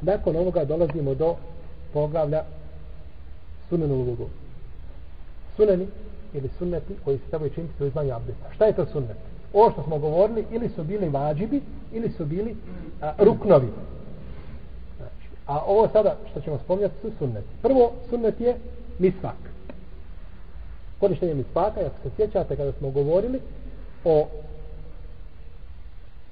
Nakon ovoga dolazimo do poglavlja sunenu lugu. Suneni ili sunneti koji se trebaju činiti u izmanju abdesta. Šta je to sunnet? Ovo što smo govorili, ili su bili vađibi, ili su bili a, ruknovi. Znači, a ovo sada što ćemo spominjati su sunneti. Prvo, sunnet je misvak. Korištenje misvaka, ako se sjećate kada smo govorili o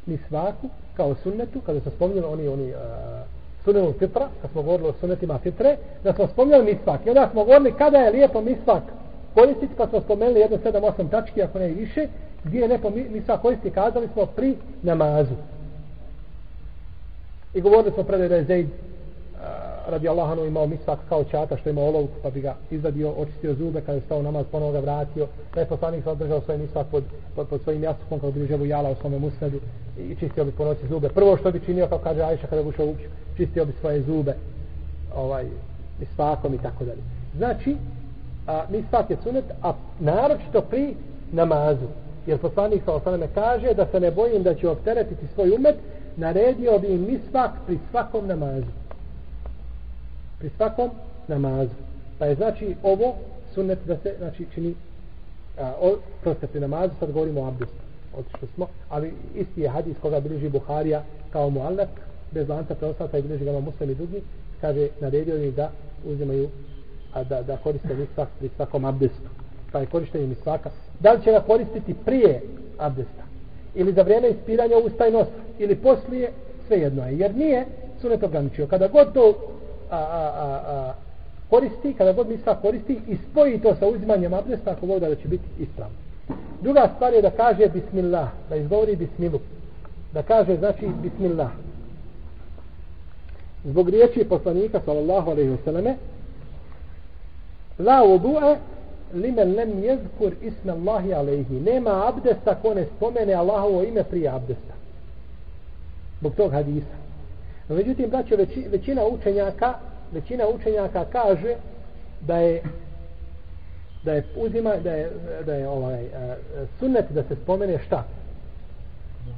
misvaku kao sunnetu, kada smo spominjali oni, oni a, sunenu fitra, kad smo govorili o sunetima fitre, da smo spominjali misvak. I onda smo govorili kada je lijepo misvak koristiti, kad smo spomenuli jedno, sedam, osam tački, ako ne i više, gdje je lijepo misvak koristiti, kazali smo pri namazu. I govorili smo predaj da je Zaid radi Allahanu imao misak kao čata što ima olovku pa bi ga izvadio, očistio zube kada je stao namaz, ponovo ga vratio. Da je poslanik se držao svoj misvak pod, pod, pod svojim jastukom kao bi ževu jala u svome musnedu i čistio bi po noći zube. Prvo što bi činio kao kaže Ajša kada bi ušao u čistio bi svoje zube ovaj, misakom i tako dalje. Znači a, misvak je sunet a naročito pri namazu. Jer poslanik sa osaname kaže da se ne bojim da će opteretiti svoj umet naredio bi im misvak pri svakom namazu pri svakom namazu. Pa je znači ovo sunnet da se znači čini a, o, proste pri namazu, sad govorimo o abdestu. Otišli smo, ali isti je hadis koga bliži Buharija kao muallak, bez lanca preostata i bliži ga muslim i drugi, kaže, naredio im da uzimaju, a da, da koriste misvak pri svakom abdestu. Pa je korištenje misvaka. Da li će ga koristiti prije abdesta? Ili za vrijeme ispiranja usta i nosa? Ili poslije? Sve jedno je. Jer nije sunet ograničio. Kada god to a, a, a, a, koristi, kada god misla koristi i spoji to sa uzimanjem abdesta, ako voda da će biti ispravno. Druga stvar je da kaže bismillah, da izgovori bismilu. Da kaže znači bismillah. Zbog riječi poslanika sallallahu alejhi ve selleme la wudu'a limen lem yadhkur isma Allahi alejhi. Nema abdesta ko ne spomene Allahovo ime prije abdesta. Zbog tog hadisa. No, međutim, braćo, većina učenjaka, većina učenjaka kaže da je da je uzima, da je, da je ovaj, uh, sunnet da se spomene šta?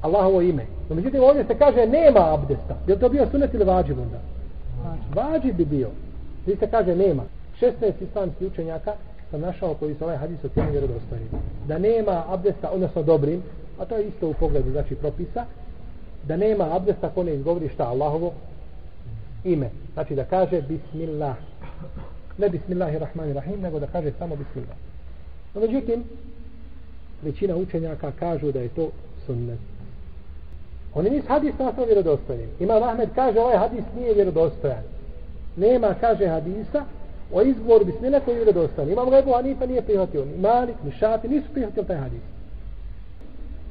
Allahovo ime. No, međutim, ovdje se kaže nema abdesta. Je to bio sunnet ili vađiv onda? Vađiv bi bio. Gdje se kaže nema. 16 islamskih učenjaka sam našao koji su ovaj hadis ocjenio vjerodostojnim. Da nema abdesta, odnosno dobrim, a to je isto u pogledu, znači propisa, da nema abdesta ko ne izgovori šta Allahovo ime. Znači da kaže Bismillah. Ne Bismillahirrahmanirrahim, nego da kaže samo Bismillah. No, međutim, većina učenjaka kažu da je to sunnet. Oni nisu hadis nasno vjerodostojen. Ima Ahmed kaže ovaj hadis nije vjerodostojan. Nema, kaže hadisa, o izgovoru Bismillah koji je vjerodostojan. Imam ga Ebu Hanifa nije prihvatio. Ni Malik, ni Šafi nisu prihvatili taj hadis.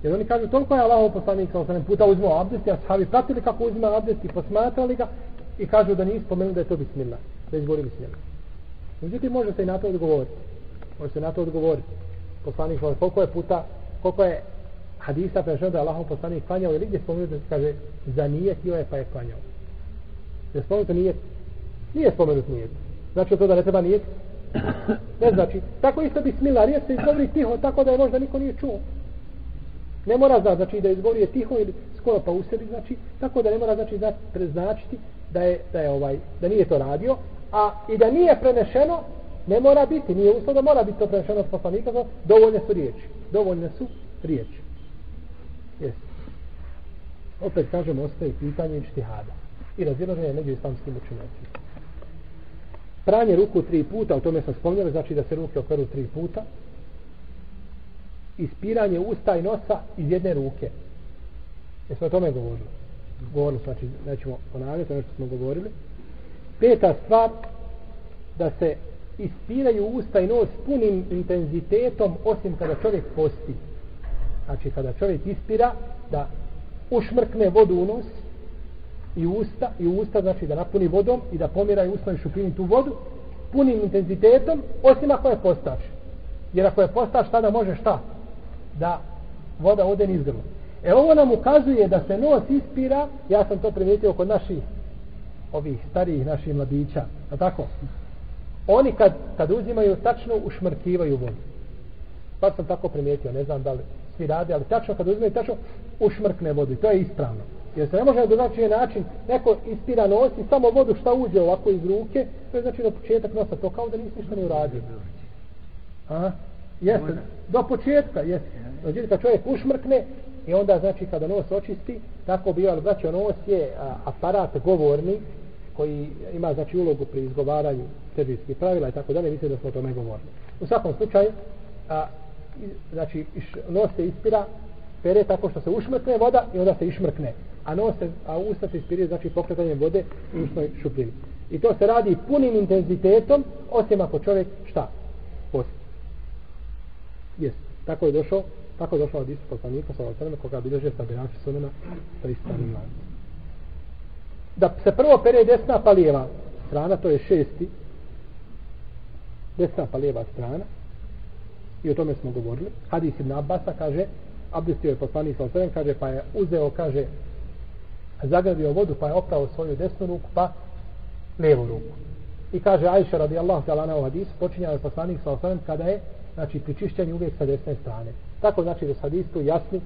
Jer oni kažu toliko je Allahov poslanik sa osanem puta uzmao abdest, a sahabi pratili kako uzima abdest i posmatrali ga i kažu da nije spomenuli da je to bismillah, da izgovori bismillah. Međutim, može se i na to odgovoriti. Može se na to odgovoriti. Poslanik sa koliko je puta, koliko je hadisa prešao da je Allahov poslanik klanjao ili gdje spomenuti da se kaže za nijetio je pa je klanjao. Je spomenuto nijet? Nije spomenut nijet. Znači to da ne treba nijet? Ne znači. Tako isto bismillah, riječ se izgovori tiho, tako da je možda niko nije čuo. Ne mora znati, znači da izgovori je tiho ili skoro pa u sebi, znači, tako da ne mora znači da preznačiti da je, da je ovaj, da nije to radio, a i da nije prenešeno, ne mora biti, nije uslov da mora biti to prenešeno od poslanika, dovoljne su riječi. Dovoljne su riječi. Jes. Opet kažemo, ostaje pitanje štihada. I razilaženje među islamskim učinjacima. Pranje ruku tri puta, o tome smo spomnjali, znači da se ruke operu tri puta, ispiranje usta i nosa iz jedne ruke. Jesmo o tome govorili? Govorili smo, znači nećemo ponavljati ono što smo govorili. Peta stvar, da se ispiraju usta i nos punim intenzitetom osim kada čovjek posti. Znači kada čovjek ispira, da ušmrkne vodu u nos i usta, i usta znači da napuni vodom i da pomira i usta i šupini tu vodu punim intenzitetom, osim ako je postaš. Jer ako je postaš, tada može šta? Da voda ode niz grlo. E ovo nam ukazuje da se nos ispira, ja sam to primijetio kod naših ovih starijih naših mladića, a tako? Oni kad, kad uzimaju tačno ušmrkivaju vodu. Pa sam tako primijetio, ne znam da li svi rade, ali tačno kad uzimaju tačno ušmrkne vodu i to je ispravno. Jer se ne može na drugačiji način neko ispira nos i samo vodu šta uđe ovako iz ruke, to je znači na početak nosa, to kao da nisi ništa ne uradio. A? Jeste, do početka, jeste. Znači, kad čovjek ušmrkne, i onda, znači, kada nos očisti, tako bi, ali, znači, nos je a, aparat govorni, koji ima, znači, ulogu pri izgovaranju težijskih pravila i tako dalje, mislim da smo o tome govorili. U svakom slučaju, a, znači, nos se ispira, pere tako što se ušmrkne voda i onda se išmrkne. A nos se, a usta se ispirije, znači, pokretanjem vode u usnoj šupljini. I to se radi punim intenzitetom, osim ako čovjek šta? Posti. Jes. Tako je došao, tako je došao od istu poslanika sa ovog koga bilježe sa birači sunena sa istanim lancem. Da se prvo pere desna pa lijeva strana, to je šesti, desna pa lijeva strana, i o tome smo govorili. Hadis ibn Abbasa kaže, abdestio je poslanik sa ovog kaže, pa je uzeo, kaže, zagradio vodu, pa je oprao svoju desnu ruku, pa lijevu ruku. I kaže Ajša radijallahu ta'ala na hadis, počinjao je poslanik sa ovog kada je znači pri čišćenju uvijek sa desne strane. Tako znači da sad isto jasni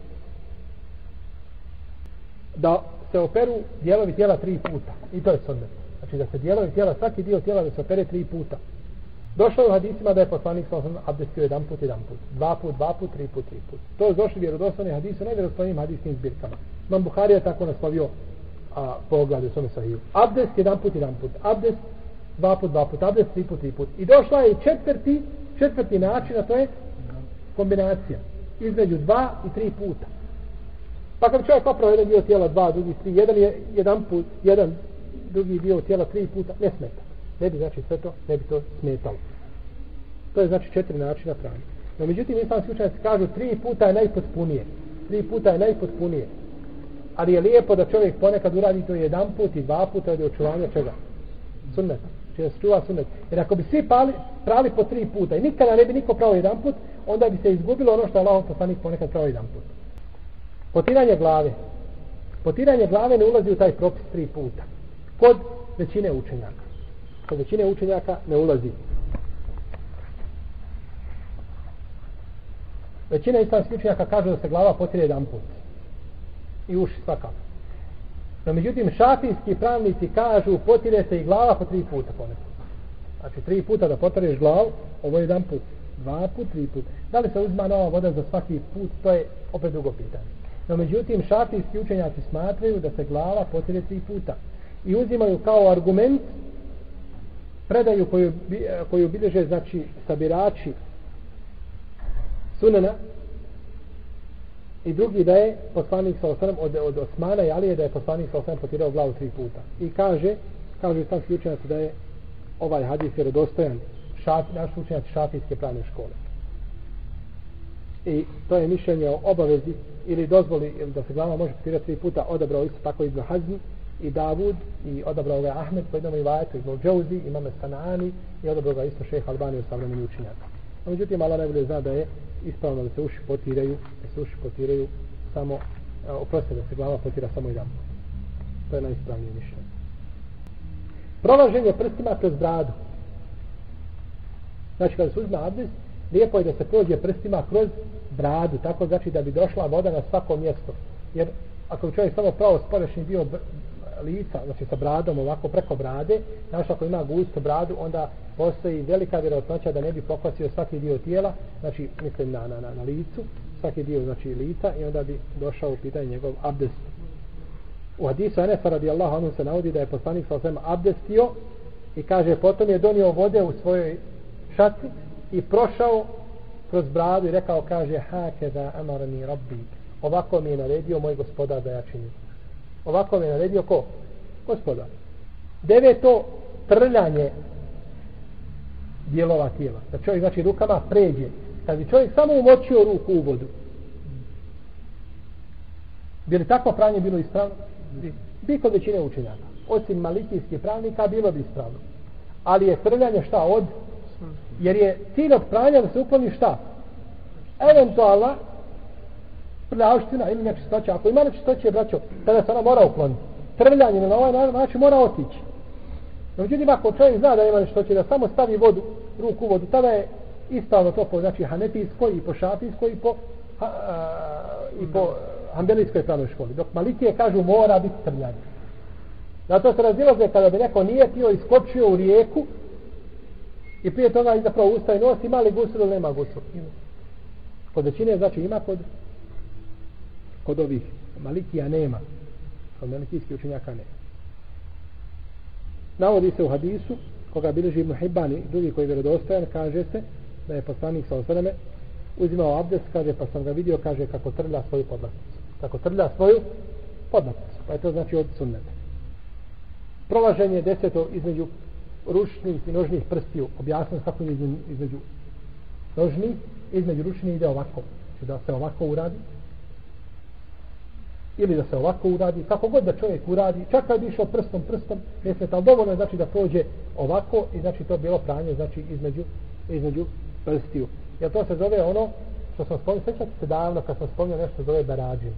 da se operu dijelovi tijela tri puta. I to je sunnet. Znači da se dijelovi tijela, svaki dio tijela da se opere tri puta. Došlo je u hadisima da je poslanik sa osam abdestio jedan put, jedan put. Dva put, dva put, tri put, tri put. To je došli vjerodostojni hadisi, ne vjerodostojnim hadiskim zbirkama. Imam Buhari je tako naslovio a, pogled u svome sahiju. Abdest jedan put, jedan put. Abdest dva put, dva put. Abdest tri put, tri put. I došla je četvrti četvrti način, a to je kombinacija između dva i tri puta. Pa kad čovjek opravo jedan dio tijela dva, drugi tri, jedan je jedan put, jedan drugi dio tijela tri puta, ne smeta. Ne bi znači sve to, ne bi to smetalo. To je znači četiri načina pranja. No međutim, islamski učenjaci kažu tri puta je najpotpunije. Tri puta je najpotpunije. Ali je lijepo da čovjek ponekad uradi to jedan put i dva puta od očuvanja čega? Sunneta će da se čuva sunet. Jer ako bi svi pali, prali po tri puta i nikada ne bi niko pravo jedan put, onda bi se izgubilo ono što je Allahom poslanik ponekad pravo jedan put. Potiranje glave. Potiranje glave ne ulazi u taj propis tri puta. Kod većine učenjaka. Kod većine učenjaka ne ulazi. Većina islamskih učenjaka kaže da se glava potire jedan put. I uši svakako. No međutim, šafijski pravnici kažu potire se i glava po tri puta ponekad. Znači, tri puta da potareš glavu, ovo je jedan put, dva put, tri put. Da li se uzma nova voda za svaki put, to je opet drugo pitanje. No međutim, šafijski učenjaci smatraju da se glava potire tri puta. I uzimaju kao argument predaju koju, koju bilježe, znači, sabirači sunena, I drugi da je poslanik sa osanem od, od Osmana i Alije da je poslanik sa osanem potirao glavu tri puta. I kaže, kaže sam slučajnac da je ovaj hadis je redostojan šaf, naš slučajnac šafijske pravne škole. I to je mišljenje o obavezi ili dozvoli ili da se glava može potirati tri puta odabrao isto tako Ibn Hazmi i Davud i odabrao ga Ahmed po jednom i vajetu Ibn Džouzi, imame Sanani i odabrao ga isto šeha Albani u savremeni učinjaka. A međutim, Allah najbolje zna da je ispravno da se uši potiraju, da se uši potiraju samo, oprosti da se glava potira samo jedan. To je najispravnije mišljenje. Prolaženje prstima kroz bradu. Znači, kada se uzme abdest, lijepo je da se prođe prstima kroz bradu, tako znači da bi došla voda na svako mjesto. Jer ako čovjek samo pravo sporešni dio lica, znači sa bradom ovako preko brade, znači ako ima gustu bradu, onda postoji velika vjerojatnoća da ne bi pokvasio svaki dio tijela, znači mislim na, na, na, na licu, svaki dio znači lica i onda bi došao u pitanje njegov abdest. U hadisu Anefa radijallahu anhu se navodi da je poslanik sa osvema abdestio i kaže potom je donio vode u svojoj šaci i prošao kroz bradu i rekao kaže hake da amarani rabbi ovako mi je naredio moj gospodar da ja činim ovako je naredio ko? gospodar deveto trljanje dijelova tijela. Da čovjek znači rukama pređe. Kad bi čovjek samo umočio ruku u vodu. Bi li takvo pranje bilo ispravno? bi. Kod većine učenjaka. Osim malikijskih pravnika bilo bi ispravno. Ali je trljanje šta od? Jer je cilj od pranja da se ukloni šta? Eventualna prljavština ili nečistoća. Ako ima nečistoće, braćo, tada se ona mora ukloniti. Trvljanje na ovaj način mora otići. No, međutim, ako čovjek zna da ima nečistoće, da samo stavi vodu, ruku u vodu, tada je ispravno to po, znači, hanetijsko i po šafijskoj i po, ha, a, i po Hanbelijskoj pravnoj školi. Dok Malikije kažu mora biti trvljanje. Zato se razilaze kada bi neko nije tio iskočio u rijeku i prije toga i zapravo ustaje nos ima li gusul ili nema gusul. Kod većine znači ima kod kod ovih Malikija nema. Kod Malikijskih učenjaka nema. Navodi se u hadisu koga bilježi Ibn Hibban i drugi koji je vjerodostojan kaže se da je poslanik sa osvrame uzimao abdest, kaže, pa sam ga vidio, kaže, kako trlja svoju podlaticu. Kako trlja svoju podlaticu. Pa je to znači od sunnete. Prolaženje deseto između ručnih i nožnih prstiju. Objasnimo kako je između nožnih, između ručnih ide ovako. Znači da se ovako uradi. Ili da se ovako uradi. Kako god da čovjek uradi. Čak kad bi išao prstom, prstom, ne smeta. Ali dovoljno znači da prođe ovako i znači to bilo pranje znači između, između prstiju. Jer to se zove ono što smo spomnili, svećate se davno kad smo spomnio nešto zove barađin.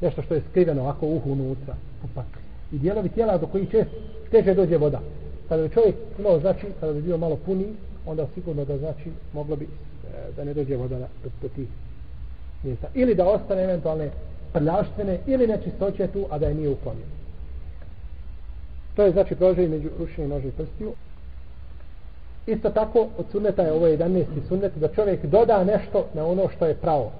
Nešto što je skriveno ovako uhu unutra. Upak. I dijelovi tijela do kojih čest, teže dođe voda. Kada bi čovjek imao znači, kada bi bio malo puni, onda sigurno da znači moglo bi e, da ne dođe voda do, do tih mjesta. Ili da ostane eventualne prljaštvene ili nečistoće tu, a da je nije uklonio. To je znači prožaj među rušenje nože i prstiju. Isto tako, od sunneta je ovo 11. sunnet, da čovjek doda nešto na ono što je pravo.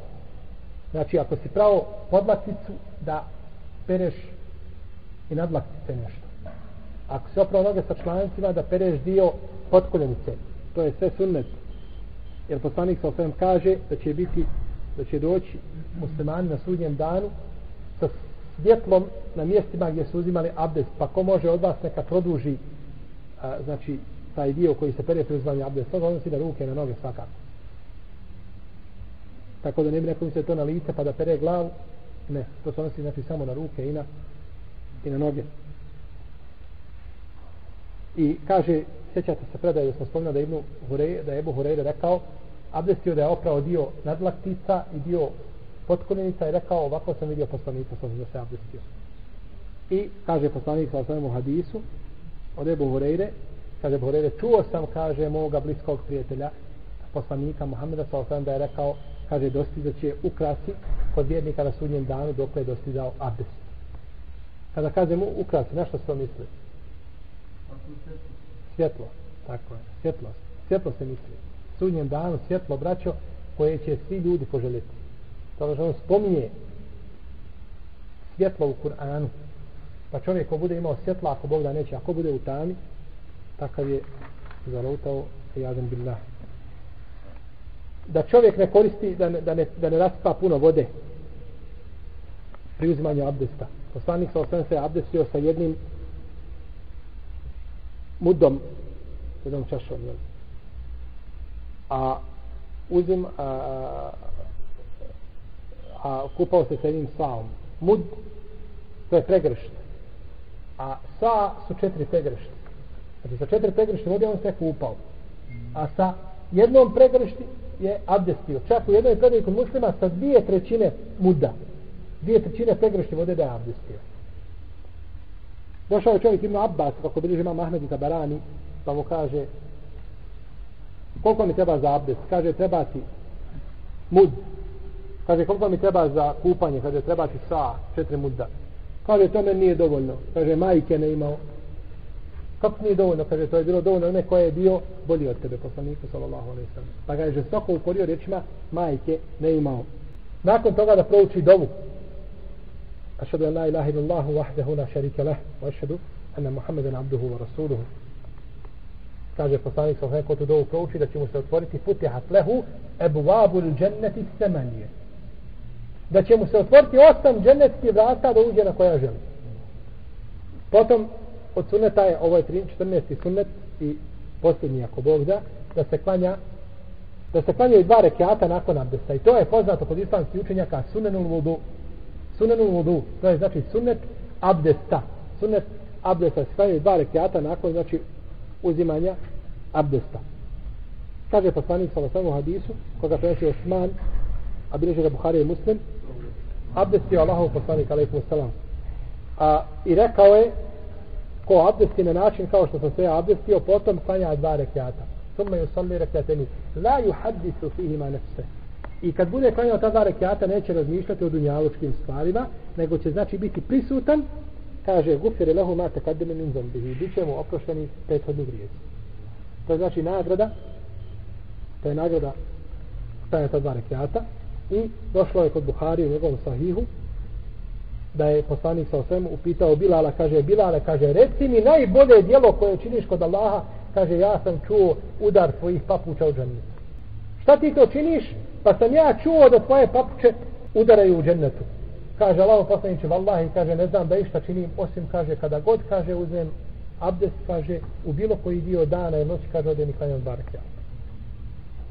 Znači, ako si pravo podlakticu, da pereš i nadlaktice nešto. Ako si opravo noge sa člancima, da pereš dio potkoljenice. To je sve sunnet. Jer poslanik sa osvijem kaže da će biti, da će doći muslimani na sudnjem danu sa svjetlom na mjestima gdje su uzimali abdest. Pa ko može od vas neka produži a, znači taj dio koji se pere pri uzmanju abdesta, to odnosi na ruke, na noge svakako. Tako da ne bi neko se to na lice pa da pere glavu, ne, to se odnosi znači samo na ruke i na, i na noge. I kaže, sjećate se predaje da smo spomnili da Ibnu da je Ebu Hureyre rekao, abdestio da je oprao dio nadlaktica i dio potkoljenica i rekao, ovako sam vidio poslanika sam da se abdestio. I kaže poslanik sa osnovim u hadisu od Ebu Hureyre, kaže Borere, čuo sam, kaže, moga bliskog prijatelja, poslanika Muhammeda, sa osam da je rekao, kaže, dostizat će ukrasi kod vjernika na sudnjem danu dok je dostizao abdest. Kada kaže mu ukrasi, na što se to misli? Svjetlo, tako je, svjetlo. Svjetlo se misli. Sudnjem danu svjetlo, braćo, koje će svi ljudi poželjeti. To ono što on spominje svjetlo u Kur'anu, pa čovjek ko bude imao svjetlo, ako Bog da neće, ako bude u tami, takav je zalutao jadan billah da čovjek ne koristi da ne, da ne, da ne raspa puno vode pri uzimanju abdesta poslanik sa osvijem se abdestio sa jednim mudom jednom čašom jel? A uzim a, a, a kupao se sa jednim saom mud to je pregršt a sa su četiri pregršti. Znači sa četiri pregršti vode on se kupao. A sa jednom pregršti je abdestio. Čak u jednoj predaji kod muslima sa dvije trećine muda. Dvije trećine pregršti vode da je abdestio. Došao je čovjek Ibn Abbas, kako bilježi ima Mahmed i Tabarani, pa mu kaže koliko mi treba za abdest? Kaže treba ti mud. Kaže koliko mi treba za kupanje? Kaže treba ti sa četiri muda. Kaže to meni nije dovoljno. Kaže majke ne imao kako nije dovoljno, kaže, to je bilo dovoljno onaj koje je bio bolji od tebe, poslaniku, sallallahu alaihi sallam. Pa ga je žestoko ukorio rečima, majke ne imao. Nakon toga da prouči dovu, ašadu an la ilaha illallahu wahdahu la šarike leh, wa ašadu anna Muhammeden abduhu wa rasuluhu. Kaže poslanik sa ko tu dovu prouči da će mu se otvoriti futihat lehu ebu vabul dženneti semanije. Da će mu se otvoriti osam džennetskih vrata da uđe na koja želi. Potom od sunneta je, ovo je 14. sunnet i posljednji ako Bog da, da se klanja da se klanjaju dva rekiata nakon abdesta i to je poznato kod islamskih učenjaka sunnenul vudu sunnenul vudu to je znači sunnet abdesta sunnet abdesta se klanjaju dva rekiata nakon znači uzimanja abdesta kaže poslanik sa samo u hadisu koga prenosi Osman a bileže ga Buhari i Muslim abdest je Allahov poslanik alaikum salam a i rekao je ko abdesti na način kao što sam se ja abdestio, potom klanja dva rekiata. Summa ju salli rekiateni. La ju hadisu fihi nefse. I kad bude klanjao ta dva rekiata, neće razmišljati o dunjalučkim stvarima, nego će znači biti prisutan, kaže, gufire lehu ma kad min zambihi bit će mu oprošteni prethodni grijezi. To je znači nagrada, to je nagrada klanjao ta dva rekiata, i došlo je kod Buhari u njegovom sahihu, da je poslanik sa osvemu upitao Bilala, kaže, Bilale, kaže, reci mi najbolje dijelo koje činiš kod Allaha, kaže, ja sam čuo udar tvojih papuča u džennetu. Šta ti to činiš? Pa sam ja čuo da tvoje papuče udaraju u džennetu. Kaže, Allah poslaniče, vallahi, kaže, ne znam da išta činim, osim, kaže, kada god, kaže, uzmem abdest, kaže, u bilo koji dio dana i noći, kaže, odem i klanjam dva rekiata.